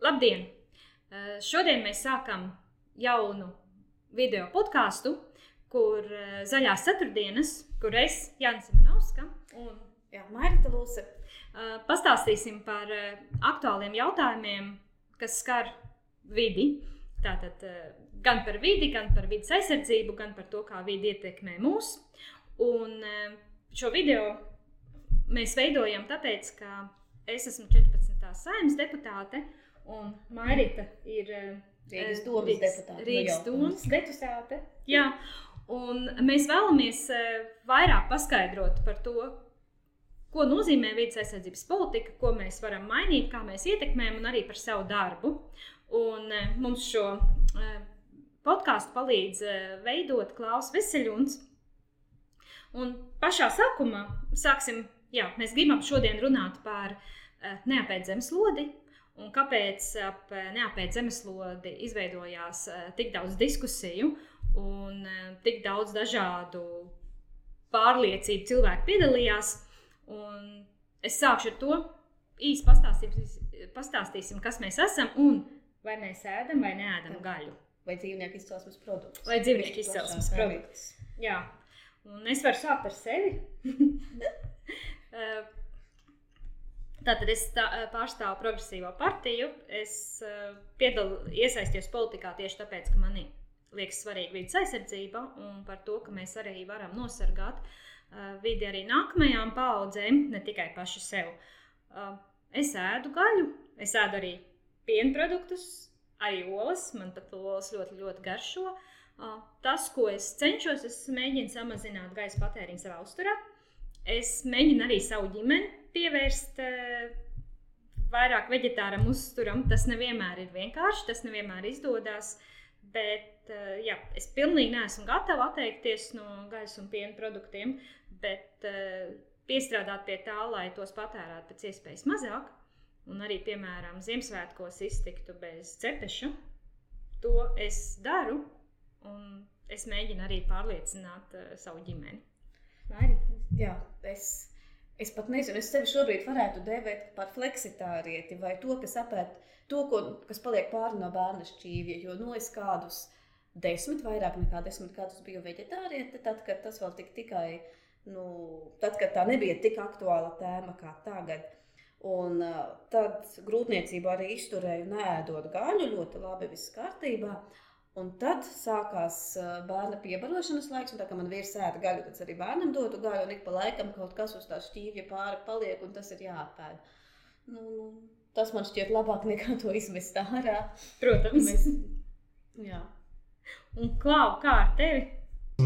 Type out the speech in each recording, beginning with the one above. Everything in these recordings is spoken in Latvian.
Labdien! Eh, šodien mēs sākam jaunu video podkāstu, kur eh, zaļās ceturtdienas, kur es, Jānis Manovska un Jā, Marita Lūse, eh, pastāstīsim par aktuāliem jautājumiem, kas skar vidi. Tātad gan par vidi, gan par vidas aizsardzību, gan par to, kā vidi ietekmē mūs. Un šo video mēs veidojam tāpēc, ka es esmu 14. saimnes deputāte, un Mairita ir eh, Rīgas domas deputāte. Rīgas domas deputāte. Jā, un mēs vēlamies eh, vairāk paskaidrot par to, ko nozīmē vidas aizsardzības politika, ko mēs varam mainīt, kā mēs ietekmējam, un arī par savu darbu. Un eh, mums šo podkāstu palīdz veidot Klaus Veseļuns. Un pašā sākumā sāksim, jā, mēs gribam šodien runāt par neapēd zemeslodi, un kāpēc ap neapēd zemeslodi izveidojās tik daudz diskusiju un tik daudz dažādu pārliecību cilvēku piedalījās. Un es sākšu ar to īsi pastāstīsim, pastāstīsim, kas mēs esam un vai mēs ēdam vai neēdam gaļu. Vai dzīvnieku izcelsmes produktus. Vai dzīvnieku izcelsmes produktus. Jā, un es varu sākt ar sevi. Tātad es tā, pārstāvu progresīvo partiju. Es uh, piedalu, iesaistījos politikā tieši tāpēc, ka man liekas svarīga vidas aizsardzība un par to, ka mēs arī varam nosargāt uh, vidi arī nākamajām paudzēm, ne tikai paši sev. Uh, es ēdu gaļu, es ēdu arī piena produktus, arī olas. Man pat olas ļoti, ļoti garšo. Tas, ko es cenšos, es mēģinu samazināt gaisa patēriņu savā uzturā. Es mēģinu arī savu ģimeni pievērst uh, vairāk vegetāram uzturam. Tas nevienmēr ir vienkārši, tas nevienmēr izdodas. Bet uh, jā, es pilnīgi neesmu gatava atteikties no gaisa un piena produktiem, bet uh, piestrādāt pie tā, lai tos patērētu pēc iespējas mazāk. Un arī, piemēram, Ziemassvētkos iztiktu bez cepeša. To es daru, un es mēģinu arī pārliecināt savu ģimeni. Mērīt? Jā, es Es pat nezinu, es sevi šobrīd varētu dēvēt par fleksitārieti vai to, kas apēd to, ko, kas paliek pāri no bērna šķīvja. Jo nu, es kādus desmit, vairāk nekā desmit gadus biju veģetāriete, tad, kad tas vēl tik tikai, nu, tad, kad tā nebija tik aktuāla tēma kā tagad. Un uh, tad grūtniecību arī izturēju, nēdot gaļu, ļoti labi, viss kārtībā. Un tad sākās bērna piebarošanas laiks, un tā kā man vīrs ēda gaļu, tad arī bērnam dotu gaļu, un ik pa laikam kaut kas uz tā šķīvja pāri paliek, un tas ir jāapēd. Nu, nu, tas man šķiet labāk nekā to izmest ārā. Protams. Mēs, jā. Un Klau, kā ar tevi?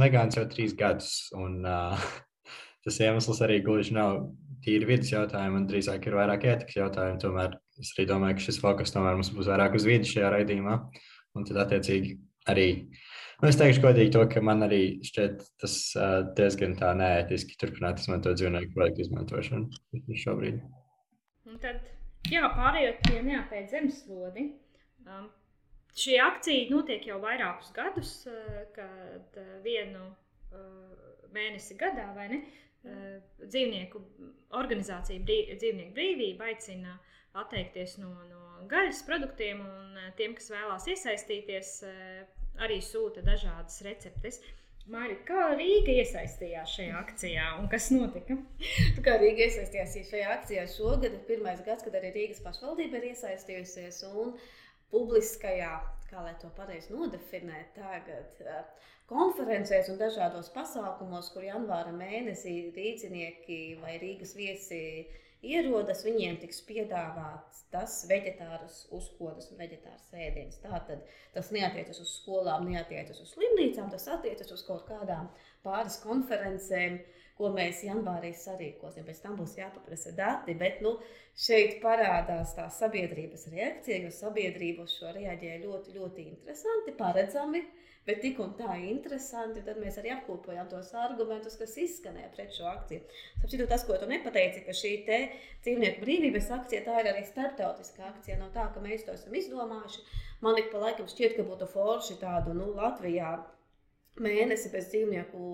Vegāns jau trīs gadus, un uh, tas iemesls arī gluži nav tīri vidas jautājumi, un drīzāk ir vairāk ētikas jautājumi. Tomēr es arī domāju, ka šis fokus tomēr mums būs vairāk uz vidi šajā raidījumā. Uh, Un tad, attiecīgi, arī nu, es teikšu, godīgi, to, ka man arī šķiet tas uh, diezgan tā neētiski turpināt izmantot dzīvnieku produktu izmantošanu šobrīd. Un tad, jā, pārējot pie neapēd zemeslodi. Um, šī akcija notiek jau vairākus gadus, uh, kad uh, vienu uh, mēnesi gadā, vai ne? Uh, dzīvnieku organizācija brī, Dzīvnieku brīvība aicina atteikties no, no gaļas produktiem, un eh, tiem, kas vēlās iesaistīties, eh, arī sūta dažādas receptes. Mārīt, kā Rīga iesaistījās šajā akcijā un kas notika? kā Rīga iesaistījās šajā akcijā šogad, ir pirmais gads, kad arī Rīgas pašvaldība ir iesaistījusies un publiskajā, kā lai to pareizi nodefinēt, tagad eh, konferencēs un dažādos pasākumos, kur janvāra mēnesī rīznieki vai Rīgas viesi ierodas, viņiem tiks piedāvāts tas vegetārus uzkodas un vegetārs ēdiens. Tātad tas neatiecas uz skolām, neatiecas uz slimnīcām, tas attiecas uz kaut kādām pāris konferencēm, ko mēs janvārī sarīkosim. Pēc tam būs jāpaprasa dati, bet nu, šeit parādās tā sabiedrības reakcija, jo sabiedrība uz šo reaģēja ļoti, ļoti interesanti, paredzami. Uh, bet tik un tā interesanti. Tad mēs arī apkopojām tos argumentus, kas izskanēja pret šo akciju. Sapratu, tas, ko tu nepateici, ka šī dzīvnieku brīvības akcija tā ir arī starptautiska akcija. Nav tā, ka mēs to esam izdomājuši. Man ik pa laikam šķiet, ka būtu forši tādu nu, Latvijā mēnesi bez dzīvnieku,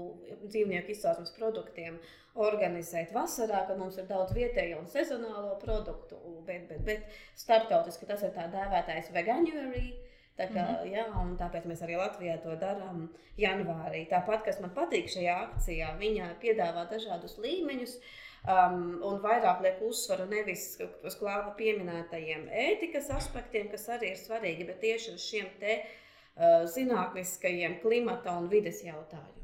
dzīvnieku izcelsmes produktiem organizēt vasarā, kad mums ir daudz vietējo un sezonālo produktu, bet, bet, bet starptautiski tas ir tā dēvētais veganuary. Tā kā, mm -hmm. jā, tāpēc mēs arī Latvijā to darām janvārī. Tāpat, kas man patīk šajā akcijā, viņa piedāvā dažādus līmeņus. Um, un vairāk liek uzsvaru nevis uz klāva pieminētajiem ētikas aspektiem, kas arī ir svarīgi, bet tieši uz šiem te Uh, zinātniskajiem klimata un vides jautājumiem.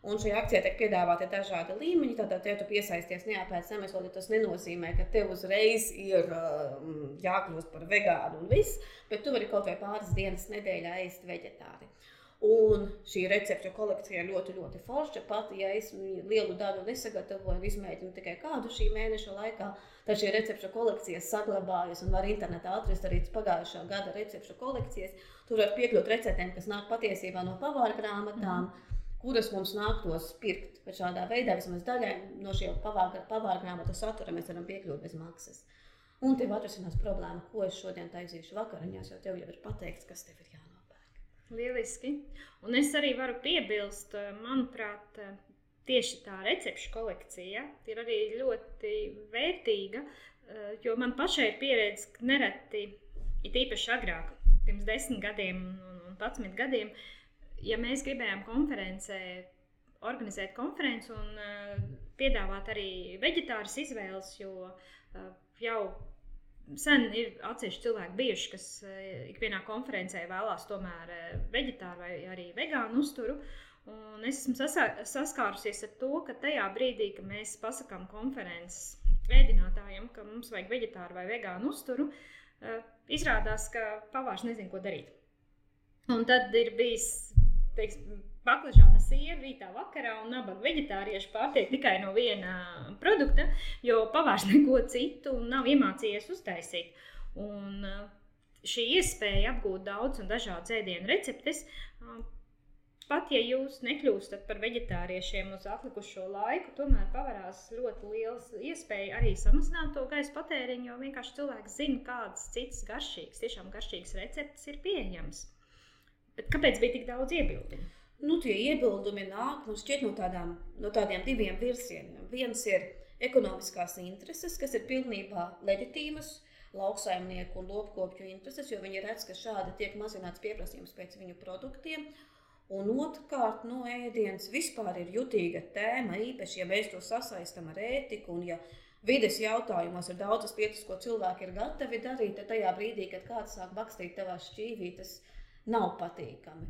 Un šajā akcijā tiek piedāvāti dažādi līmeņi. Tātad, ja tu piesaisties neapēc zemeslodes, tas nenozīmē, ka tev uzreiz ir uh, jākļūst par vegānu un viss, bet tu vari kaut vai pāris dienas nedēļā ēst veģetāri. Un šī recepšu kolekcija ir ļoti, ļoti forša. Pat ja es lielu daļu nesagatavoju, izmēģinu tikai kādu šī mēneša laikā, tad šī recepšu kolekcija saglabājas un var internetā atrast arī pagājušā gada recepšu kolekcijas. Tur var piekļūt receptēm, kas nāk patiesībā no pavāra grāmatām, mm. Kuras mums nāktos pirkt. Bet šādā veidā vismaz daļai no šiem pavāra grāmatu satura mēs varam piekļūt bez maksas. Un tev atrisinās problēma, ko es šodien taisīšu vakariņās, jo tev jau ir pateikts, kas tev ir jānopērk. Lieliski. Un es arī varu piebilst, manuprāt, tieši tā recepšu kolekcija ir arī ļoti vērtīga, jo man pašai ir pieredze, ka nereti, it īpaši agrāk, pirms desmit gadiem un, un patsmit gadiem, ja mēs gribējām konferencē organizēt konferenci un uh, piedāvāt arī vegetāras izvēles, jo uh, jau sen ir atsevišķi cilvēki bijuši, kas uh, ikvienā konferencē vēlās tomēr vegetāru vai arī vegānu uzturu. Un es esmu saskārusies ar to, ka tajā brīdī, kad mēs pasakām konferences ēdinātājiem, ka mums vajag vegetāru vai vegānu uzturu, izrādās, ka pavārs nezina, ko darīt. Un tad ir bijis teiksim, baklažāna siera rītā vakarā un nabaga vegetārieši pārtiek tikai no viena produkta, jo pavārs neko citu nav iemācījies uztaisīt. Un eh, šī iespēja apgūt daudz un dažādas ēdienu receptes eh, pat ja jūs nekļūstat par vegetāriešiem uz atlikušo laiku, tomēr pavarās ļoti liels iespēja arī samazināt to gaisa patēriņu, jo vienkārši cilvēks zina, kādas citas garšīgas, tiešām garšīgas receptes ir pieejamas. Bet kāpēc bija tik daudz iebildumu? Nu, tie iebildumi nāk nu, no, tādām, no tādiem diviem virzieniem. Viens ir ekonomiskās intereses, kas ir pilnībā leģitīmas, lauksaimnieku un lopkopju intereses, jo viņi redz, ka šādi tiek mazināts pieprasījums pēc viņu produktiem. Un otrkārt, nu, ēdiens vispār ir jutīga tēma, īpaši, ja mēs to sasaistām ar ētiku. Un, ja vides jautājumos ir daudzas lietas, ko cilvēki ir gatavi darīt, tad tajā brīdī, kad kāds sāk bakstīt tavā šķīvī, tas nav patīkami.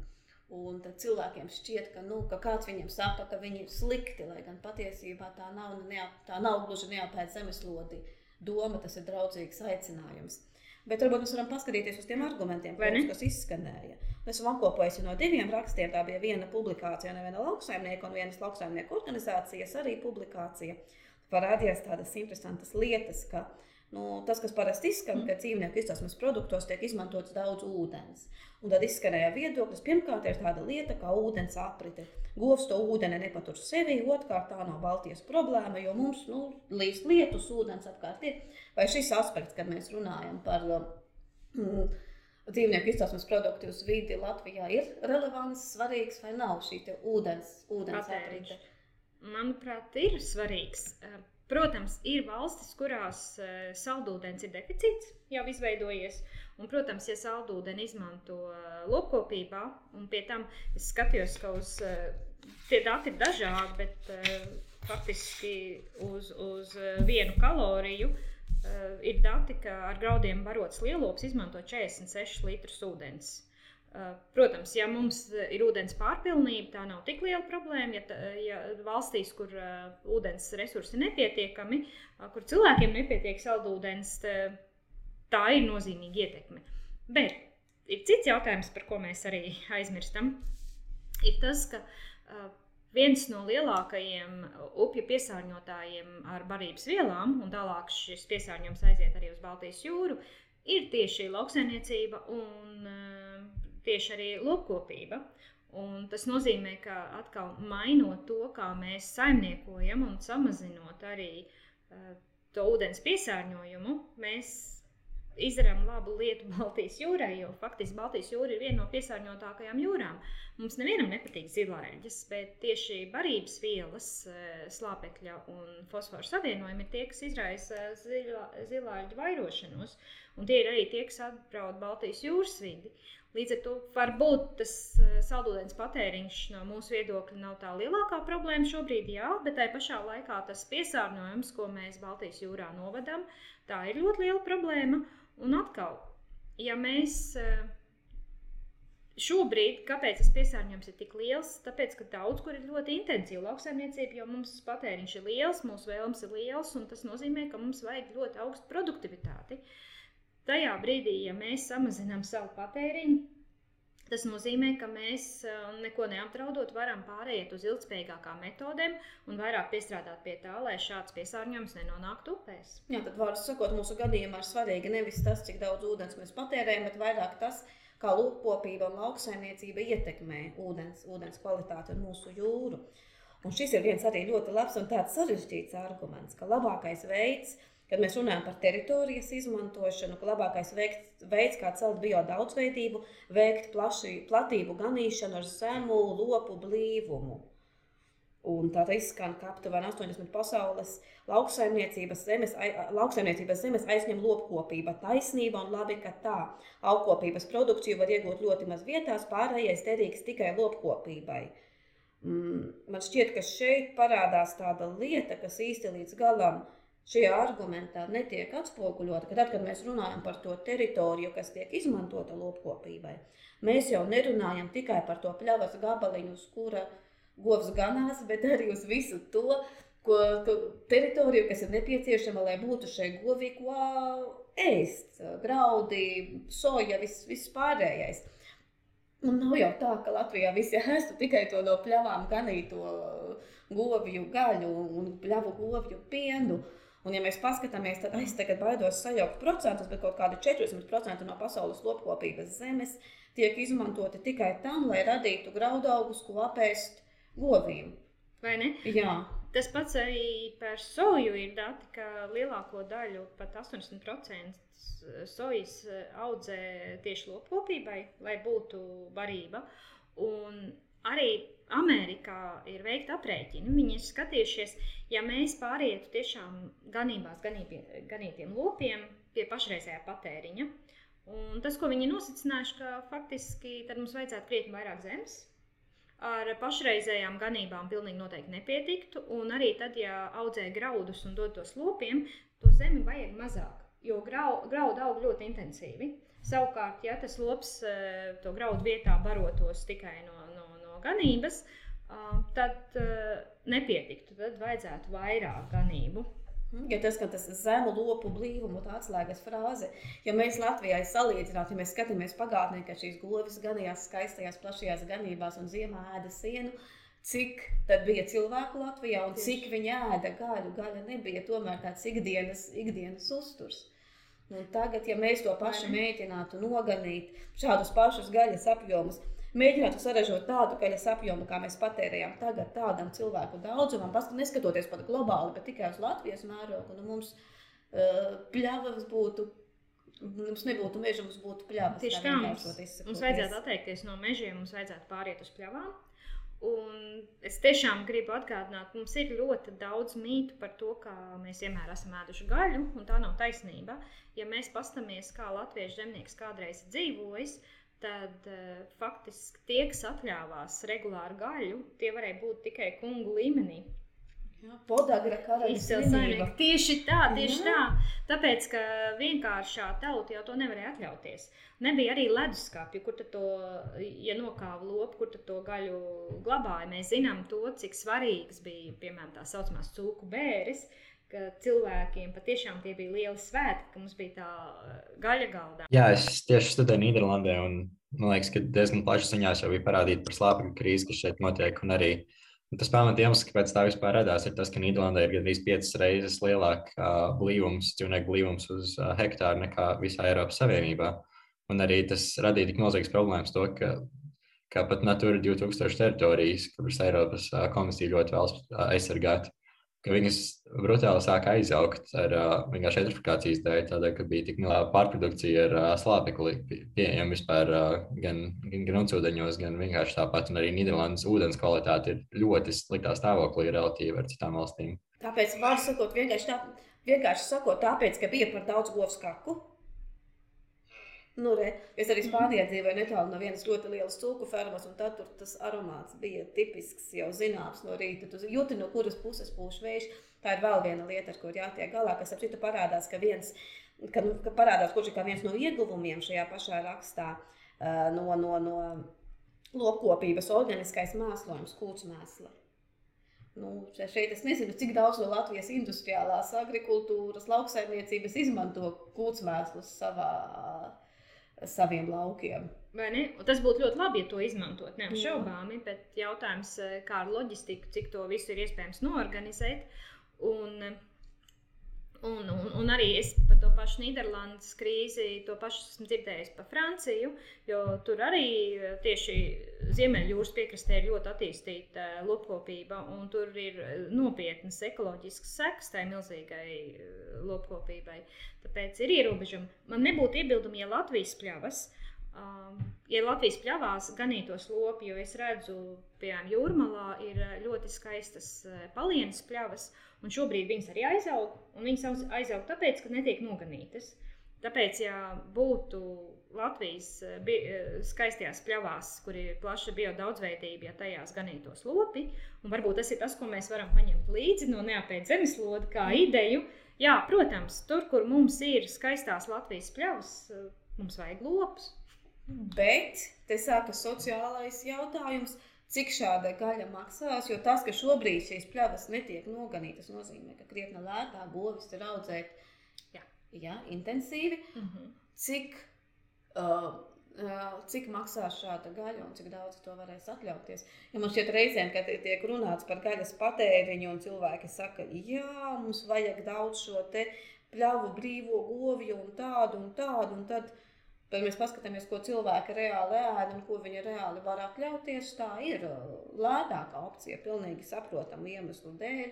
Un tad cilvēkiem šķiet, ka, nu, ka kāds viņiem saka, ka viņi ir slikti, lai gan patiesībā tā nav, neap, tā nav gluži neapēta zemeslodi doma, tas ir draudzīgs aicinājums. Bet varbūt mēs varam paskatīties uz tiem argumentiem, kurus, kas izskanēja. Mēs esam apkopojuši no diviem rakstiem. Tā bija viena publikācija no viena lauksaimnieka un vienas lauksaimnieku organizācijas arī publikācija. Parādījās tādas interesantas lietas, ka nu, tas, kas parasti izskan, ka dzīvnieku izcelsmes produktos tiek izmantots daudz ūdens. Un tad izskanēja viedoklis, pirmkārt, ir tāda lieta kā ūdens aprite. Govs to ūdeni nepatur sevi, otrkārt, tā nav Baltijas problēma, jo mums nu, līdz lietus ūdens apkārt ir. Vai šis aspekts, kad mēs runājam par mm, dzīvnieku izcelsmes produktu uz vidi Latvijā, ir relevants, svarīgs vai nav šī ūdens, ūdens aprite? Manuprāt, ir svarīgs. Protams, ir valstis, kurās saldūdens ir deficīts jau izveidojies. Un, protams, ja saldūdeni izmanto uh, lopkopībā, un pie tam es skatījos, ka uz, uh, tie dati ir dažādi, bet faktiski uz, uz vienu kaloriju ir dati, ka ar graudiem barots lielops izmanto 46 litrus ūdens. Protams, ja mums ir ūdens pārpilnība, tā nav tik liela problēma. Ja, tā, ja valstīs, kur uh, ūdens resursi ir nepietiekami, uh, kur cilvēkiem nepietiek saldūdens, tā, tā ir nozīmīga ietekme. Bet ir cits jautājums, par ko mēs arī aizmirstam. Ir tas, ka uh, viens no lielākajiem upju piesārņotājiem ar barības vielām, un tālāk šis piesārņojums aiziet arī uz Baltijas jūru, ir tieši lauksaimniecība un uh, tieši arī lopkopība. Un tas nozīmē, ka atkal mainot to, kā mēs saimniekojam un samazinot arī uh, to ūdens piesārņojumu, mēs izdarām labu lietu Baltijas jūrai, jo faktiski Baltijas jūra ir viena no piesārņotākajām jūrām. Mums nevienam nepatīk zilāļģis, bet tieši barības vielas, eh, slāpekļa un fosforu savienojumi ir tie, kas izraisa zilāļģu vairošanos. Un tie ir arī tie, kas apdraud Baltijas jūras vidi. Līdz ar to varbūt tas eh, saldūdens patēriņš no mūsu viedokļa nav tā lielākā problēma šobrīd, jā, bet tai pašā laikā tas piesārņojums, ko mēs Baltijas jūrā novedam, tā ir ļoti liela problēma. Un atkal, ja mēs eh, šobrīd, kāpēc tas piesārņojums ir tik liels? Tāpēc, ka daudz kur ir ļoti intensīva lauksaimniecība, jo mums patēriņš ir liels, mūsu vēlmes ir liels, un tas nozīmē, ka mums vajag ļoti augstu produktivitāti. Tajā brīdī, ja mēs samazinām savu patēriņu, Tas nozīmē, ka mēs eh, neko neapdraudot, varam pāriet uz ilgspējīgākām metodēm un vairāk piestrādāt pie tā, lai šāds piesārņojums nenonāktu upēs. Jā, tad vārds sakot, mūsu gadījumā ir svarīgi nevis tas, cik daudz ūdens mēs patērējam, bet vairāk tas, kā lūkkopība un lauksaimniecība ietekmē ūdens, ūdens kvalitāti un mūsu jūru. Un šis ir viens arī ļoti labs un tāds sarežģīts arguments, ka labākais veids, kā Kad mēs runājam par teritorijas izmantošanu, ka labākais veikt, veids, kā celt biodaudzveidību, veikt plaši, platību ganīšanu ar zemu lopu blīvumu. Un tā izskan, ka aptuveni 80% pasaules lauksaimniecības zemes, lauksaimniecības zemes aizņem lopkopība. Taisnība un labi, ka tā augkopības produkciju var iegūt ļoti maz vietās, pārējais derīgs tikai lopkopībai. Mm, man šķiet, ka šeit parādās tāda lieta, kas īsti līdz galam nav šajā argumentā netiek atspoguļota, ka tad, kad mēs runājam par to teritoriju, kas tiek izmantota lopkopībai, mēs jau nerunājam tikai par to pļavas gabaliņu, uz kura govs ganās, bet arī uz visu to, ko, to teritoriju, kas ir nepieciešama, lai būtu šai govī ko ēst, graudi, soja, viss, viss pārējais. Un nav jau tā, ka Latvijā visi ēstu tikai to no pļavām ganīto govju gaļu un pļavu govju pienu. Uh, Un, ja mēs paskatāmies, tad es tagad baidos sajaukt procentus, bet kaut kādi 40% no pasaules lopkopības zemes tiek izmantoti tikai tam, lai radītu graudaugus, ko apēst govīm. Vai ne? Jā. Tas pats arī par soju ir dati, ka lielāko daļu, pat 80% sojas audzē tieši lopkopībai, lai būtu barība. Un arī Amerikā ir veikta aprēķina. Viņi ir skatījušies, ja mēs pārietu tiešām ganībās, ganībie, ganītiem lopiem pie pašreizējā patēriņa. Un tas, ko viņi ir nosacinājuši, ka faktiski mums vajadzētu krietni vairāk zemes. Ar pašreizējām ganībām pilnīgi noteikti nepietiktu. Un arī tad, ja audzē graudus un dod tos lopiem, to zemi vajag mazāk, jo grau, graudu aug ļoti intensīvi. Savukārt, ja tas lops eh, to graudu vietā barotos tikai no ganības, tad nepietiktu. Tad vajadzētu vairāk ganību. Ja tas, tas zemu lopu blīvumu, tā atslēgas frāze, ja mēs Latvijā salīdzinātu, ja mēs skatāmies pagātnē, ka šīs govis ganījās skaistajās, plašajās ganībās un ziemā ēda sienu, cik tad bija cilvēku Latvijā un cik viņi ēda gaļu. Gaļa nebija tomēr tāds ikdienas, ikdienas uzturs. Un tagad, ja mēs to pašu mēģinātu noganīt, šādus pašus gaļas apjomus, mēģinātu saražot tādu gaļas apjomu, kā mēs patērējam tagad, tādam cilvēku daudzumam, neskatoties pat globāli, bet tikai uz Latvijas mērogu. Nu, mums uh, pļavas būtu. Mums nebūtu meža, mums būtu pļavas. Tieši tā, mums, mums vajadzētu atteikties no mežiem, mums vajadzētu pāriet uz pļavām. Un es tiešām gribu atgādināt, mums ir ļoti daudz mītu par to, ka mēs vienmēr esam ēduši gaļu, un tā nav taisnība. Ja mēs paskatāmies, kā latviešu zemnieks kādreiz dzīvojis, uh, tad uh, faktiski tie, kas atļāvās regulāru gaļu, tie varēja būt tikai kungu līmenī. Podagra karaļa Tieši tā, tieši Jā. tā. Tāpēc, ka vienkāršā tauta jau to nevarēja atļauties. Nebija arī leduskapju, kur to, ja nokāva lopu, kur to gaļu glabāja. Mēs zinām to, cik svarīgs bija, piemēram, tā saucamās cūku bēres, uh, ka cilvēkiem patiešām tie bija lieli svētki, ka mums bija tā uh, gaļa galdā. Jā, es tieši studēju Nīderlandē, un man liekas, ka diezgan plašas ziņās jau bija parādīta par slāpekļa krīzi, kas šeit notiek. Un arī un tas pamat iemesls, kāpēc tā vispār radās, ir tas, ka Nīderlandē ir gandrīz piecas reizes lielāks uh, blīvums, dzīvnieku blīvums uz uh, hektāru nekā visā Eiropas Savienībā. Un arī tas radīja tik milzīgas problēmas, to, ka, ka pat Natura 2000 teritorijas, kuras Eiropas uh, komisija ļoti vēlas aizsargāt, ka viņas brutāli sāka aizaugt ar uh, vienkārši gentrifikācijas dēļ, tādēļ, ka bija tik milzīga pārprodukcija ar uh, slāpekli pieejama vispār uh, gan, gan, gan ūdeņos, gan vienkārši tāpat. Un arī Nīderlandes ūdens kvalitāte ir ļoti sliktā stāvoklī relatīvi ar citām valstīm. Tāpēc, var sakot, vienkārši, tā, vienkārši sakot, tāpēc, ka bija par daudz govs kaku Nu, re, es arī Spānijā dzīvoju netālu no vienas ļoti lielas cūku fermas, un tad tas aromāts bija tipisks, jau zināms no rīta. Tu jūti, no kuras puses pūš vējš. Tā ir vēl viena lieta, ar ko jātiek galā, kas ap citu parādās, ka viens, ka, nu, ka parādās, kurš ir kā viens no ieguvumiem šajā pašā rakstā no, no, no lopkopības organiskais mēslojums, kūts mēsla. Nu, šeit es nezinu, cik daudz no Latvijas industriālās agrikultūras, lauksaimniecības izmanto kūtsmēslus savā saviem laukiem. Tas būtu ļoti labi, ja to izmantot, neapšaubāmi, bet jautājums, eh, kā ar loģistiku, cik to visu ir iespējams norganizēt. Un, un, un, un arī es par to pašu Nīderlandes krīzi, to pašu esmu dzirdējis par Franciju, jo tur arī eh, tieši Ziemeļjūras piekrastē ir ļoti attīstīta eh, lopkopība, un tur ir nopietnas ekoloģiskas sekas tai milzīgai lopkopībai. Tāpēc ir ierobežumi. Man nebūtu iebildumi, ja Latvijas pļavas, um, ja Latvijas pļavās ganītos lopi, jo es redzu, piemēram, jūrmalā ir uh, ļoti skaistas uh, palienas pļavas, un šobrīd viņas arī aizaug, un viņas aizaug tāpēc, ka netiek noganītas. Tāpēc, ja būtu Latvijas uh, skaistajās pļavās, kur ir plaša biodaudzveidība, ja tajās ganītos lopi, un varbūt tas ir tas, ko mēs varam paņemt līdzi no neapēdas zemeslodes, kā ideju, uh, Jā, protams, tur, kur mums ir skaistās Latvijas pļavas, mums vajag lopus. Bet te sākas sociālais jautājums, cik šāda gaļa maksās. Jo tas, ka šobrīd šīs pļavas netiek noganītas, nozīmē, ka krietni lētāk govis ir audzēt jā. Jā, intensīvi. Mm -hmm. Cik uh, cik maksās šāda gaļa un cik daudz to varēs atļauties. Ja man šķiet, reizēm, kad tiek runāts par gaļas patēriņu, un cilvēki saka, jā, mums vajag daudz šo pļavu, brīvo govju un tādu un tādu. Un tad, tad mēs paskatāmies, ko cilvēki reāli ēd un ko viņi reāli var atļauties. Tā ir lētākā opcija, pilnīgi saprotamu iemeslu dēļ.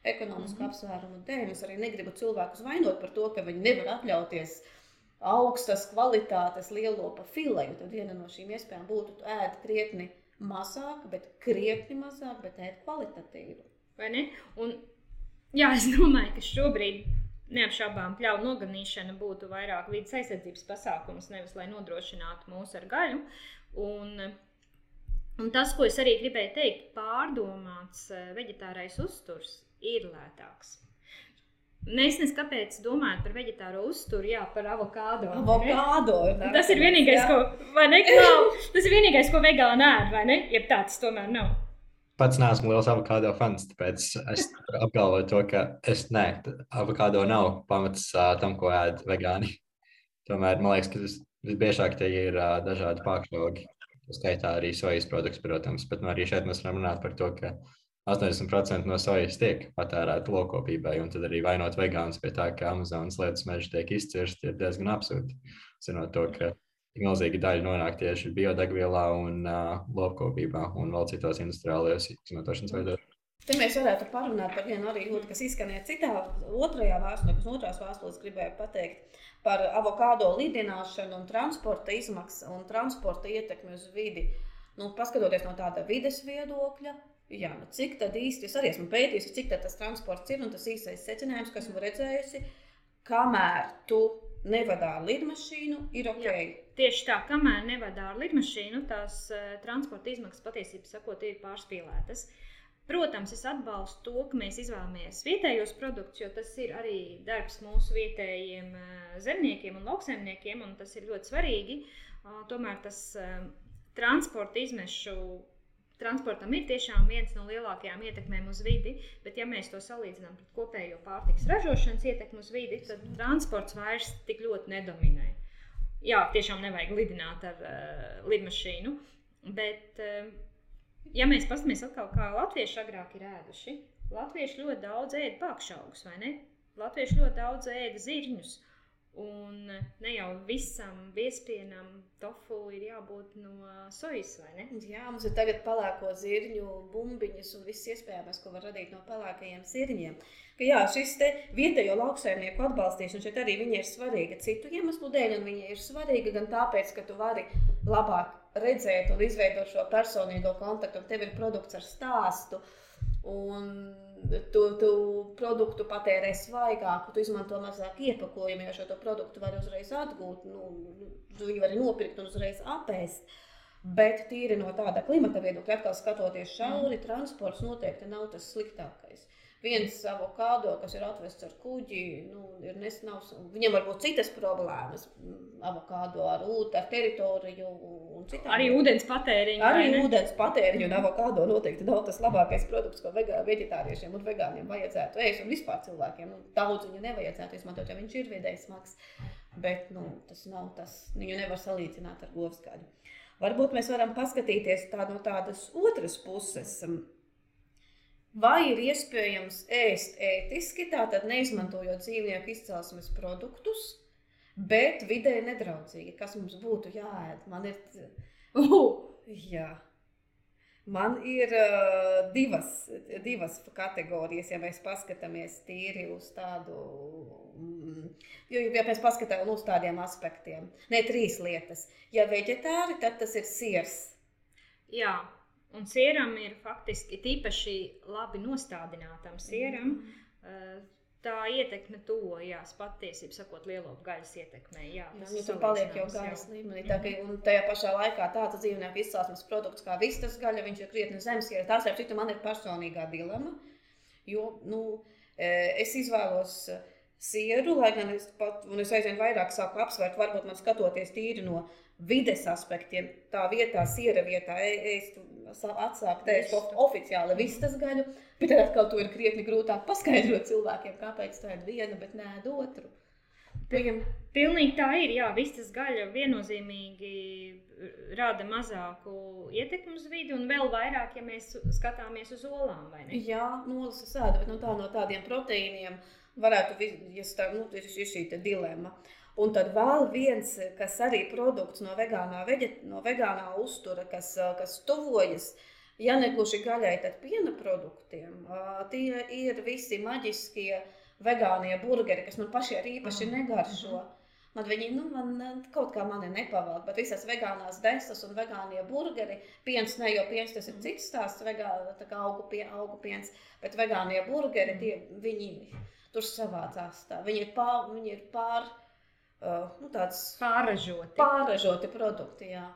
Ekonomisku mm -hmm. apsvērumu dēļ. Es arī negribu cilvēkus vainot par to, ka viņi nevar atļauties uh, augstas kvalitātes lielopa fileju, tad viena no šīm iespējām būtu ēst krietni mazāk, bet krietni mazāk, bet ēst kvalitatīvu. Vai ne? Un, jā, es domāju, ka šobrīd neapšaubām pļauju noganīšana būtu vairāk vidas aizsardzības pasākums, nevis lai nodrošinātu mūs ar gaļu. Un, un tas, ko es arī gribēju teikt, pārdomāts eh, vegetārais uzturs ir lētāks. Nesnes, kāpēc domājat par vegetāro uzturu, jā, par avokādo? Avokādo ne? Tas ir vienīgais, jā. ko, ne, Klau? Tas ir vienīgais, ko vegāni ēd, vai ne? Ja tā tas tomēr nav. Pats neesmu liels avokādo fans, tāpēc es apgalvoju to, ka es nē, avokādo nav pamats uh, tam, ko ēd vegāni. Tomēr man liekas, ka tas visbiežāk te ir uh, dažādi pakāpoji. Skaitā arī sojas produkts, protams, bet nu, arī šeit mēs varam runāt par to, ka 80% no sojas tiek patērēta lokopībai, un tad arī vainot vegānus pie tā, ka Amazonas lietus meži tiek izcirsti, ir diezgan absurdi. Zinot to, ka milzīga daļa nonāk tieši biodegvielā un uh, lopkopībā un vēl citos industriālajos izmantošanas veidos. Te mēs varētu parunāt par vienu arī otru, kas izskanēja citā, otrajā vēstulē, kas otrās vēstulēs gribēja pateikt par avokādo lidināšanu un transporta izmaksu un transporta ietekmi uz vidi. Nu, paskatoties no tāda vides viedokļa, Jā, nu cik tad īsti es arī esmu pētījusi, cik tas transports ir un tas īsais secinājums, kas esmu redzējusi, kamēr tu nevadā lidmašīnu, ir ok. Jā, tieši tā, kamēr nevadā ar lidmašīnu, tās uh, transporta izmaksas patiesībā sakot, ir pārspīlētas. Protams, es atbalstu to, ka mēs izvēlamies vietējos produktus, jo tas ir arī darbs mūsu vietējiem uh, zemniekiem un lauksaimniekiem, un tas ir ļoti svarīgi. Uh, tomēr tas uh, transporta izmešu transportam ir tiešām viens no lielākajām ietekmēm uz vidi, bet, ja mēs to salīdzinām ar kopējo pārtiks ražošanas ietekmi uz vidi, tad transports vairs tik ļoti nedominē. Jā, tiešām nevajag lidināt ar uh, lidmašīnu, bet, uh, ja mēs paskatāmies atkal, kā latvieši agrāk ir ēduši, latvieši ļoti daudz ēda pakšaugus, vai ne? Latvieši ļoti daudz ēda zirņus. Un ne jau visam viespienam tofu ir jābūt no sojas, vai ne? Jā, mums ir tagad pelēko zirņu bumbiņas un viss iespējamais, ko var radīt no pelēkajiem zirņiem. Ka, jā, šis te vietējo lauksaimnieku atbalstīšana šeit arī ir svarīga citu iemeslu dēļ, un viņa ir svarīga gan tāpēc, ka tu vari labāk redzēt un izveidot šo personīgo kontaktu, un tev ir produkts ar stāstu. Un tu, tu produktu patērē svaigāku, tu izmanto mazāk iepakojumu, jo šo produktu var uzreiz atgūt, nu, tu viņu vari nopirkt un uzreiz apēst. Bet tīri no tāda klimata viedokļa, atkal skatoties šauri, transports noteikti nav tas sliktākais viens avokado, kas ir atvests ar kuģi, nu, ir nesnavs. Viņam var būt citas problēmas. Avokado ar ūdeni, ar teritoriju un citām. Arī ūdens patēriņu. Arī ūdens patēriņu un avokado noteikti nav tas labākais produkts, ko vegā, veģetāriešiem un vegāniem vajadzētu ēst. Un vispār cilvēkiem nu, daudz viņu nevajadzētu izmantot, jo viņš ir vidēji smags. Bet nu, tas nav tas, viņu nevar salīdzināt ar govskaļu. Varbūt mēs varam paskatīties tā no tādas otras puses. Vai ir iespējams ēst ētiski, tātad neizmantojot dzīvnieku izcelsmes produktus, bet vidē nedraudzīgi? Kas mums būtu jāēd? Man ir, uh, jā. Man ir uh, divas, divas kategorijas, ja mēs paskatāmies tīri uz tādu, mm, jo, ja mēs paskatāmies uz tādiem aspektiem. Nē, trīs lietas. Ja veģetāri, tad tas ir sirs. Jā, Un sieram ir faktiski tīpaši labi nostādinātam sieram. Mm. Tā ietekme tuvojās patiesībā, sakot, lielo gaļas ietekmē. Jā, tas jā, nu, paliek jau gaļas līmenī. Tā, ka, un tajā pašā laikā tāds dzīvnieku izcelsmes produkts kā vistas gaļa, viņš ir krietni zems. Ja tās, ap citu, man ir personīgā dilema. Jo, nu, es izvēlos sieru, lai gan es pat, un es aizvien vairāk sāku apsvērt, varbūt man skatoties tīri no vides aspektiem, tā vietā, siera vietā, ēst atsākt ēst oficiāli vistas gaļu, bet tad atkal to ir krietni grūtāk paskaidrot cilvēkiem, kāpēc tā ir viena, bet nē, otru. Viņam... Pilnīgi tā ir. Jā, vistas gaļa viennozīmīgi rada mazāku ietekmi uz vidi, un vēl vairāk, ja mēs skatāmies uz olām. Jā, nolas sēda, bet no, tā, no tādiem proteīniem varētu būt tā, nu, šī dilemma. Uh, Un tad vēl viens, kas arī produkts no vegānā, veģet, no vegānā uztura, kas, kas tuvojas, ja ne gluži gaļai, tad piena produktiem. Tie ir visi maģiskie vegānie burgeri, kas man pašiem īpaši mhm. negaršo. Man viņi nu, man, kaut kā mani nepavalk, bet visas vegānās desas un vegānie burgeri, piens ne, jo piens tas ir mhm. cits stāsts, vegā, tā kā augu, pie, augu piens, bet vegānie burgeri, tie, viņi tur savācās tā. Viņi ir pār, viņi ir pār nu, tāds pārražoti. pārražoti produkti. Jā.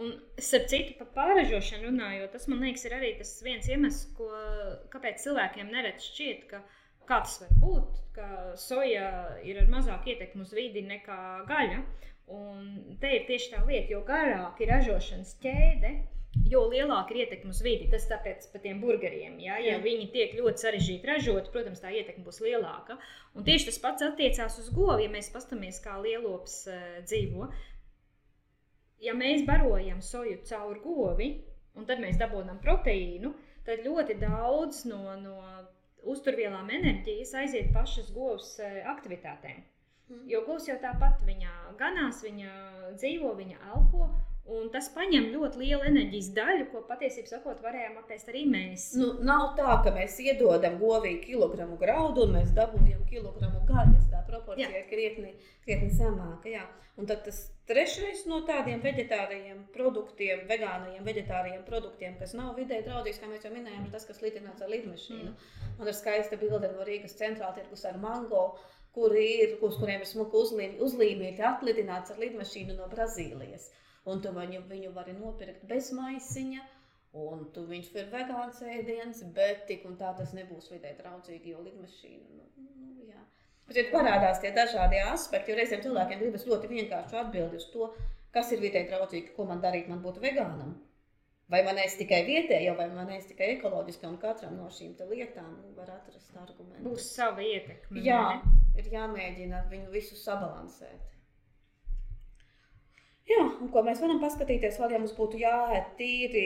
Un, starp citu, par pārražošanu runājot, tas man liekas, ir arī tas viens iemesls, ko, kāpēc cilvēkiem nereti šķiet, ka kā tas var būt, ka soja ir ar mazāku ietekmi uz vidi nekā gaļa. Un te ir tieši tā lieta, jo garāk ir ražošanas ķēde, jo lielāka ir ietekme uz vidi. Tas tāpēc par tiem burgeriem. Ja, ja viņi tiek ļoti sarežģīti ražoti, protams, tā ietekme būs lielāka. Un tieši tas pats attiecās uz govu, ja mēs paskatāmies, kā lielops uh, dzīvo. Ja mēs barojam soju caur govi, un tad mēs dabūjam proteīnu, tad ļoti daudz no, no uzturvielām enerģijas aiziet pašas govs uh, aktivitātēm. Mm. Jo govs jau tāpat viņa ganās, viņa dzīvo, viņa elpo. Un tas prasa ļoti lielu enerģijas daļu, ko patiesībā sakot, varējām apēst arī mēs. Nu, nav tā, ka mēs iedodam govī kilogramu graudu un mēs dabūjam kilogramu gaļas. Tā proporcija jā. krietni, krietni zemāka. Jā. Un tad tas trešais no tādiem vegetāriem produktiem, vegānajiem vegetāriem produktiem, kas nav vidē draudzīgs, kā mēs jau minējām, ir tas, kas lidināts ar lidmašīnu. Mm. Man ir skaista bilde no Rīgas centrāla tirgus ar mango. Kur ir, uz kuriem ir smuka uzlīmīti atlidināts ar lidmašīnu no Brazīlijas un tu viņu, viņu vari nopirkt bez maisiņa. Un tu viņš ir vegāns ēdiens, bet tik un tā tas nebūs vidē draudzīgi, jo lidmašīna. Nu, nu. Bet šeit parādās tie dažādie aspekti, jo reizēm cilvēkiem gribas ļoti vienkāršu atbildi uz to, kas ir vidē draudzīgi, ko man darīt, man būt vegānam. Vai man ēst tikai vietējo, vai man ēst tikai ekoloģiski, un katram no šīm lietām var atrast argumentu. Būs sava ietekme. Jā, ir jāmēģina viņu visu sabalansēt. Jā, un ko mēs varam paskatīties, vēl ja mums būtu jāēd tīri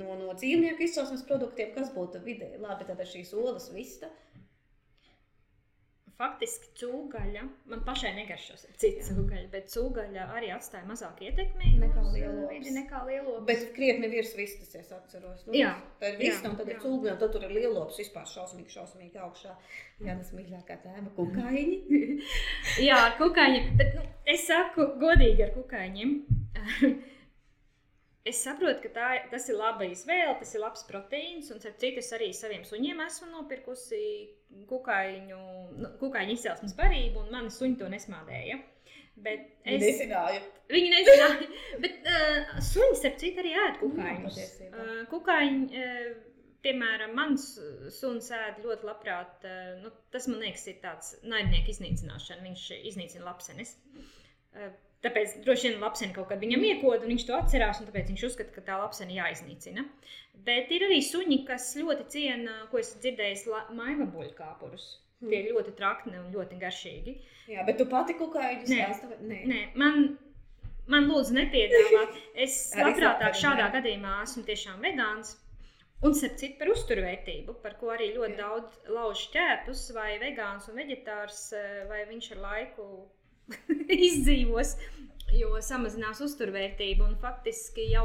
no, no dzīvnieku izcelsmes produktiem, kas būtu vidēji labi, tad ir šīs olas vista. Faktiski cūgaļa, man pašai negaršos cits cūgaļa, bet cūgaļa arī atstāja mazāk ietekmi Nekā vidi nekā lielops. Bet krietni virs vistas, es atceros. Nu, Jā. Tā ir viss, Jā, un tad ir jā. cūga, un tad tur ir lielops vispār šausmīgi, šausmīgi augšā. Jānis mīļākā tēma kukaiņi. Jā, ar kukaiņiem. Bet nu, es saku, godīgi ar kukaiņiem. es saprotu, ka tā, tas ir laba izvēle, tas ir labs proteīns. Un, starp citu, es arī saviem suņiem esmu nopirkusi kukaiņu, nu, kukaiņu izcelsmes barību, un mani suņi to nesmādēja. Bet Es nezināju. Viņi nezināja, bet uh, suņi, starp citu, arī ēd kukaiņus. patiesībā. Uh, kukaiņi, uh, piemēram, mans suns ēd ļoti labprāt. Nu, tas man liekas, ir tāds naidnieku iznīcināšana. Viņš iznīcina lapsenes. Tāpēc droši vien lapseni kaut kad viņam iekoda, un viņš to atcerās, un tāpēc viņš uzskata, ka tā lapsena jāiznīcina. Bet ir arī suņi, kas ļoti ciena, ko es dzirdēju, maiva buļkāpurus. Hmm. Tie ir ļoti trakni un ļoti garšīgi. Jā, bet tu pati kukaiņus Nē. ēsti? Nē. Nē, man, man lūdzu, nepiedāvāt. Es labprātāk šādā gadījumā esmu tiešām vegāns. Un starp citu par uzturvērtību, par ko arī ļoti Jā. daudz lauž ķēpus, vai vegāns un veģetārs, eh, vai viņš ar laiku izdzīvos, jo samazinās uzturvērtību. Un faktiski jau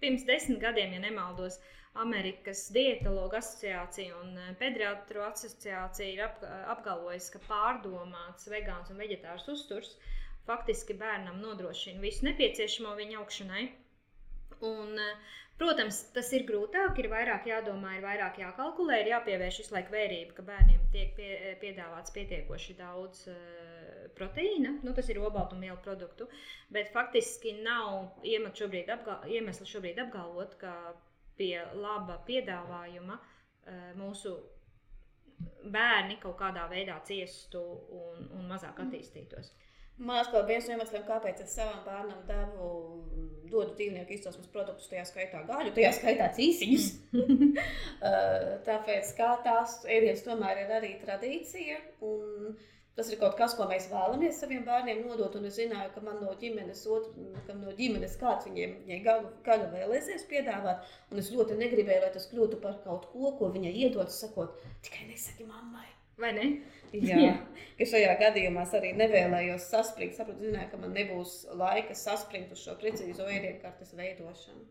pirms desmit gadiem, ja nemaldos, Amerikas Dietologu asociācija un eh, pediatru asociācija ir ap, apgalvojusi, ka pārdomāts vegāns un veģetārs uzturs faktiski bērnam nodrošina visu nepieciešamo viņa augšanai. Un, eh, protams, tas ir grūtāk, ir vairāk jādomā, ir vairāk jākalkulē, ir jāpievērš visu laiku vērība, ka bērniem tiek pie, piedāvāts pietiekoši daudz uh, proteīna. Nu, tas ir obaltumvielu produktu, bet faktiski nav šobrīd, apgal, iemesli šobrīd apgalvot, ka pie laba piedāvājuma uh, mūsu bērni kaut kādā veidā ciestu un, un mazāk attīstītos. Man liekas, ka viens no iemesliem, kāpēc es savam bērnam devu, dodu dzīvnieku izcelsmes produktus, tajā skaitā gaļu, tajā skaitā cīsiņus. Eh, Tāpēc, kā tās ēdienas tomēr ir arī tradīcija. Un tas ir kaut kas, ko mēs vēlamies saviem bērniem nodot. Es zināju, ka man no ģimenes, otru, no ģimenes kāds viņiem gaļu, vēlēsies piedāvāt. Un es ļoti negribēju, lai tas kļūtu par kaut ko, ko viņai iedod, sakot, tikai nesaki mammai. Vai ne? Jā, ka šajā gadījumā es arī nevēlējos saspringt. Saprotu, zināju, ka man nebūs laika saspringt uz šo precīzo ēdienkartes veidošanu.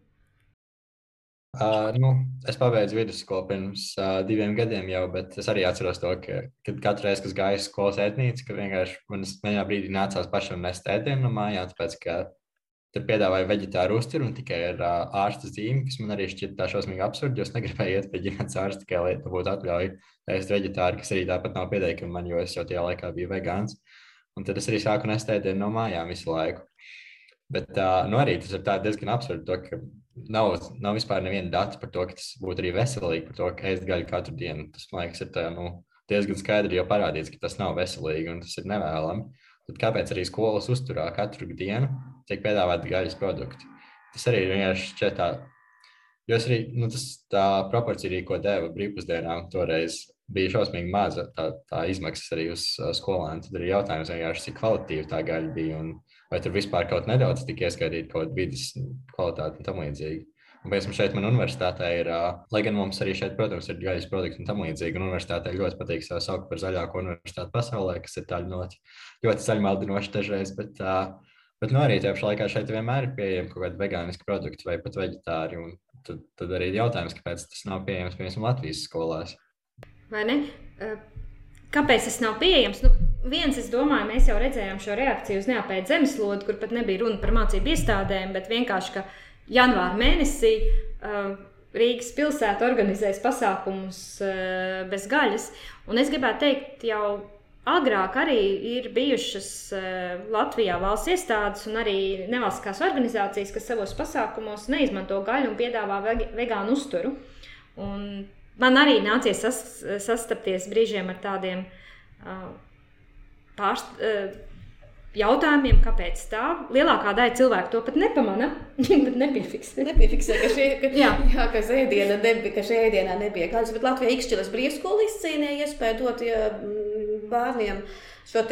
Uh, nu, es pabeidzu vidusskolu pirms uh, diviem gadiem jau, bet es arī atceros to, ka kad katru reizi, kad gāju uz skolas ēdnīcu, ka vienkārši man vienā brīdī nācās pašam nest ēdienu no mājām, tāpēc, ka tur piedāvāja veģetāru uzturu un tikai ar uh, ārsta zīmi, kas man arī šķiet tā šausmīgi absurdi, jo es negribēju iet pie ģimenes ārsta tikai, lai būtu atļauja ēst veģetāru, kas arī tāpat nav pieteikumi man, jo es jau tajā laikā biju vegāns. Un tad es arī sāku nest ēdienu no mājām visu laiku. Bet uh, nu arī tas ir diezgan absurdi, to, ka nav, nav vispār neviena data par to, ka tas būtu arī veselīgi, par to, ka ēst gaļu katru dienu. Tas, man liekas, ir tā, nu, diezgan skaidri jau parādīts, ka tas nav veselīgi un tas ir nevēlami. Tad kāpēc arī skolas uzturā katru dienu tiek piedāvāti gaļas produkti? Tas arī ir vienkārši šķiet tā, jo es arī, nu, tas tā proporcija arī, ko deva brīvpusdienām toreiz, bija šausmīgi maza tā, tā izmaksas arī uz skolēnu. Tad arī jautājums vienkārši, cik kvalitīva tā gaļa bija un vai tur vispār kaut nedaudz tika ieskaitīta kaut vidas kvalitāte un tam līdzīgi. Un, piemēram, šeit man universitātē ir, lai gan mums arī šeit, protams, ir gaļas produkti un tam līdzīgi, un universitātē ļoti patīk sev saukt par zaļāko universitāti pasaulē, kas ir tāda ļoti, ļoti zaļmaldinoša dažreiz, bet, uh, bet nu, arī tajā pašā laikā šeit vienmēr ir pieejami kaut kādi vegāniski produkti vai pat veģetāri, tad, tad arī ir jautājums, kāpēc tas nav pieejams, piemēram, Latvijas skolās. Vai ne? Eh, Kāpēc tas nav pieejams? Nu, viens, es domāju, mēs jau redzējām šo reakciju uz neapēdu zemeslodi, kur pat nebija runa par mācību iestādēm, bet vienkārši, ka janvāra mēnesī uh, Rīgas pilsēta organizēs pasākumus uh, bez gaļas. Un es gribētu teikt, jau agrāk arī ir bijušas uh, Latvijā valsts iestādes un arī nevalstiskās organizācijas, kas savos pasākumos neizmanto gaļu un piedāvā veg vegānu uzturu. Un man arī nācies sas, sastapties brīžiem ar tādiem uh, pārst, uh, jautājumiem, kāpēc tā. Lielākā daļa cilvēku to pat nepamana, bet nepiefiksē. Nepiefiksē, ka šī ka, Jā. jā, ka ēdiena nebija, ka šajā ēdienā nebija gaļas, bet Latvijā Ikšķilas brīvskola izcīnīja iespēju dot ja, bērniem šo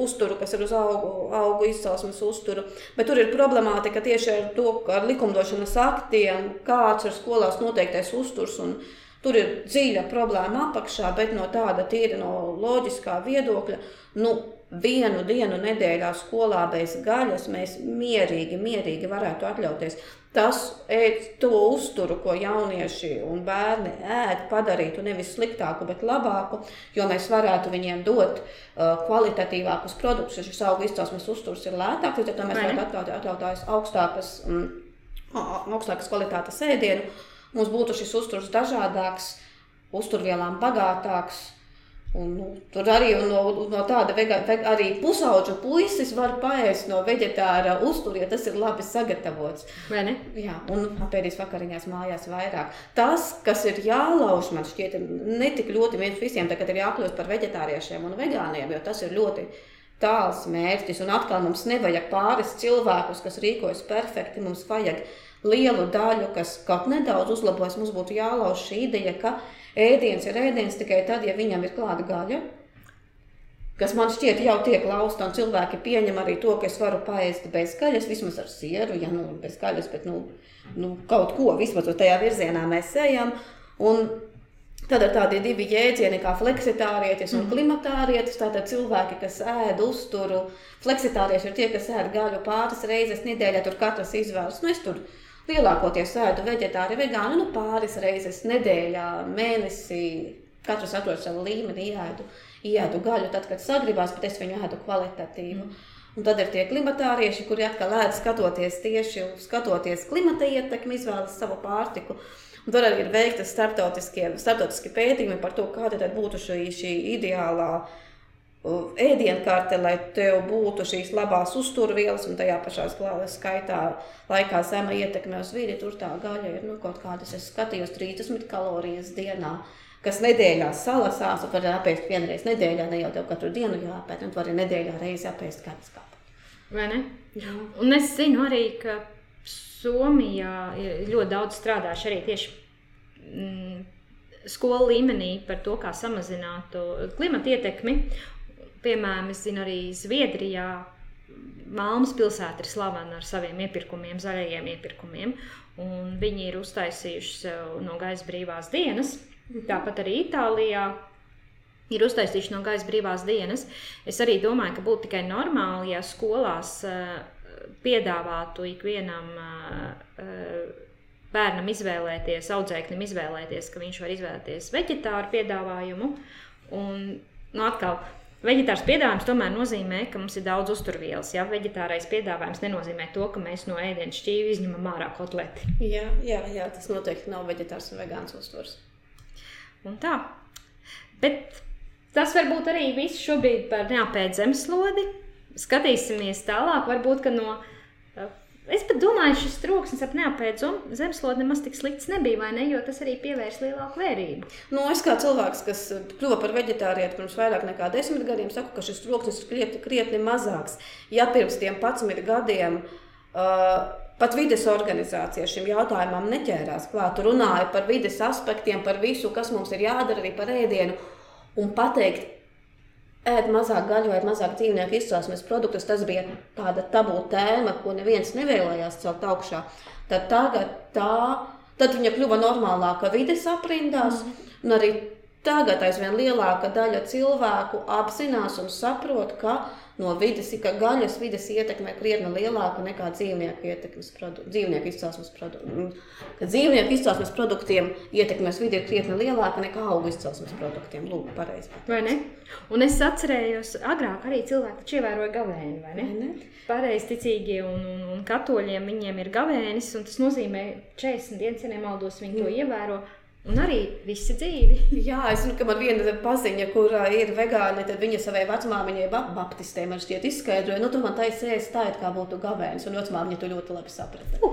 uzturu, kas ir uz augu, augu izcelsmes uzturu. Bet tur ir problemātika tieši ar to, ka ar likumdošanas aktiem, kāds ir skolās noteiktais uzturs. Un, Tur ir dziļa problēma apakšā, bet no tāda tīra no loģiskā viedokļa, nu, vienu dienu nedēļā skolā bez gaļas mēs mierīgi, mierīgi varētu atļauties. Tas ēd to uzturu, ko jaunieši un bērni ēd, padarītu nevis sliktāku, bet labāku, jo mēs varētu viņiem dot uh, kvalitatīvākus produktus. Šis augu izcelsmes uzturs ir lētāks, tad mēs varētu atļauties augstākas, um, augstākas kvalitātes ēdienu mums būtu šis uzturs dažādāks, uzturvielām bagātāks. Un, nu, tur arī no, no tāda vega, arī pusaudža puisis var paēst no vegetāra uztura, ja tas ir labi sagatavots. Vai ne? Jā, un apēdīs vakariņās mājās vairāk. Tas, kas ir jālauž, man šķiet, ne tik ļoti viens visiem, tagad ir jākļūst par vegetāriešiem un vegāniem, jo tas ir ļoti tāls mērķis. Un atkal mums nevajag pāris cilvēkus, kas rīkojas perfekti, mums vajag lielu daļu, kas kaut nedaudz uzlabojas, mums būtu jālauž šī ideja, ka ēdiens ir ēdiens tikai tad, ja viņam ir klāta gaļa. Kas man šķiet, jau tiek lausta, un cilvēki pieņem arī to, ka es varu paēst bez gaļas, vismaz ar sieru, ja nu bez gaļas, bet nu, nu, kaut ko vismaz tajā virzienā mēs ejam. Un Tad ir tādi divi jēdzieni, kā fleksitārietis un mm. klimatārietis. Tātad cilvēki, kas ēd uzturu, fleksitārieši ir tie, kas ēd gaļu pāris reizes nedēļā, tur katrs izvēlas. Nu, es tur lielākoties ēdu vegetāri, vegāni, nu pāris reizes nedēļā, mēnesī. Katrs atrod savu līmeni, ieēdu, ieēdu gaļu, tad, kad sagribās, bet es viņu ēdu kvalitatīvu. Mm. Un tad ir tie klimatārieši, kuri atkal ēd skatoties tieši skatoties klimata ietekmi, izvēlas savu pārtiku. Un tur arī ir veiktas starptautiskie pētījumi par to, kāda būtu šī, šī ideālā ēdienkarte, lai tev būtu šīs labās uzturvielas un tajā pašā skaitā laikā zema ietekme uz vidi. Tur tā gaļa ir nu, kaut kādas, es skatījos, 30 kalorijas dienā. Kas nedēļā salasās, un var apēst vienreiz nedēļā, ne jau tev katru dienu jāpēt, un tu vari nedēļā reizi apēst kādas kāpas. Vai ne? Jā. Un es zinu arī, ka Somijā ir ļoti daudz strādājuši arī tieši mm, skolu līmenī par to, kā samazināt klimata ietekmi. Piemēram, es zinu, arī Zviedrijā Malmas pilsēta ir slavena ar saviem iepirkumiem, zaļajiem iepirkumiem. Viņi ir uztaisījuši sev no gaisa brīvās dienas. Tāpat arī Itālijā ir uztaisījuši no gaisa brīvās dienas. Es arī domāju, ka būtu tikai normāli, ja skolās uh, piedāvātu ikvienam bērnam izvēlēties, audzēknim izvēlēties, ka viņš var izvēlēties vegetāru piedāvājumu. Un, nu, atkal, Vegetārs piedāvājums tomēr nozīmē, ka mums ir daudz uzturvielas. Ja? Vegetārais piedāvājums nenozīmē to, ka mēs no ēdienas šķīvi izņemam ārā kotleti. Jā, jā, jā, tas noteikti nav vegetārs un vegāns uzturs. Un tā. Bet tas varbūt arī viss šobrīd par neapēd zemeslodi skatīsimies tālāk, varbūt no. Es pat domāju, šis troksnis ap neapēdu zemeslodi nemaz tik slikts nebija, vai ne? Jo tas arī pievērs lielāku vērību. Nu, es kā cilvēks, kas kļuva par vegetārietu pirms vairāk nekā desmit gadiem, saku, ka šis troksnis ir krietni, krietni mazāks. Ja pirms tiem 11 gadiem uh, pat vides organizācija šim jautājumam neķērās klāt, runāja par vides aspektiem, par visu, kas mums ir jādara arī par ēdienu, un pateikt, ēd mazāk gaļu vai mazāk dzīvnieku izcelsmes produktus. Tas bija tāda tabū tēma, ko neviens nevēlējās celt augšā. Tad tagad tā, tad viņa kļuva normālāka vides aprindās, mm. un arī tagad aizvien lielāka daļa cilvēku apzinās un saprot, ka no vidas, ka gaļas vidas ietekme ir krietni lielāka nekā dzīvnieku, produ, dzīvnieku izcelsmes produktiem. Ka dzīvnieku izcelsmes produktiem ietekmes vidi ir krietni lielāka nekā augu izcelsmes produktiem. Lūk, pareizi. Vai ne? Un es atcerējos, agrāk arī cilvēki taču ievēroja gavēni, vai ne? ne? Pareizticīgie un, un, un katoļiem viņiem ir gavēnis, un tas nozīmē 40 dienas, ja nemaldos, viņi mm. to ievēro. Un arī visi dzīvi. Jā, es zinu, ka man viena paziņa, kur ir vegāni, tad viņa savai vecmāmiņai, baptistē, man šķiet, izskaidroja, nu, tu man taisi ēst tā, it kā būtu gavēnis, un vecmāmiņa to ļoti labi saprata.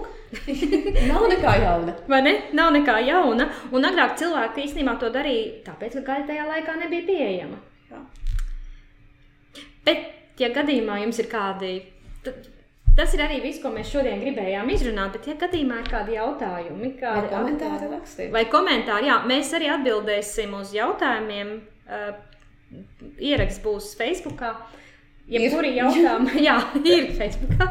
Nav nekā jauna. Vai ne? Nav nekā jauna. Un agrāk cilvēki īstenībā to darīja, tāpēc, ka gaļa tajā laikā nebija pieejama. Jā. Bet, ja gadījumā jums ir kādi. Tas ir arī viss, ko mēs šodien gribējām izrunāt. Bet, ja gadījumā ir kādi jautājumi, kādi vai komentāri, rakstīt. vai komentāri, jā, mēs arī atbildēsim uz jautājumiem. Uh, ieraksts būs Facebook. Jebkuri jautājumi, jā, ir Facebook.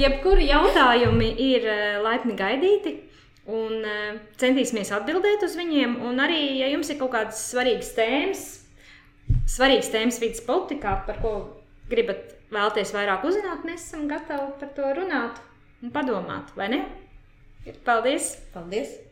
Jebkuri jautājumi ir uh, laipni gaidīti. Un uh, centīsimies atbildēt uz viņiem. Un arī, ja jums ir kaut kādas svarīgas tēmas, svarīgas tēmas vidas politikā, par ko gribat vēlties vairāk uzzināt, mēs esam gatavi par to runāt un padomāt, vai ne? Paldies! Paldies!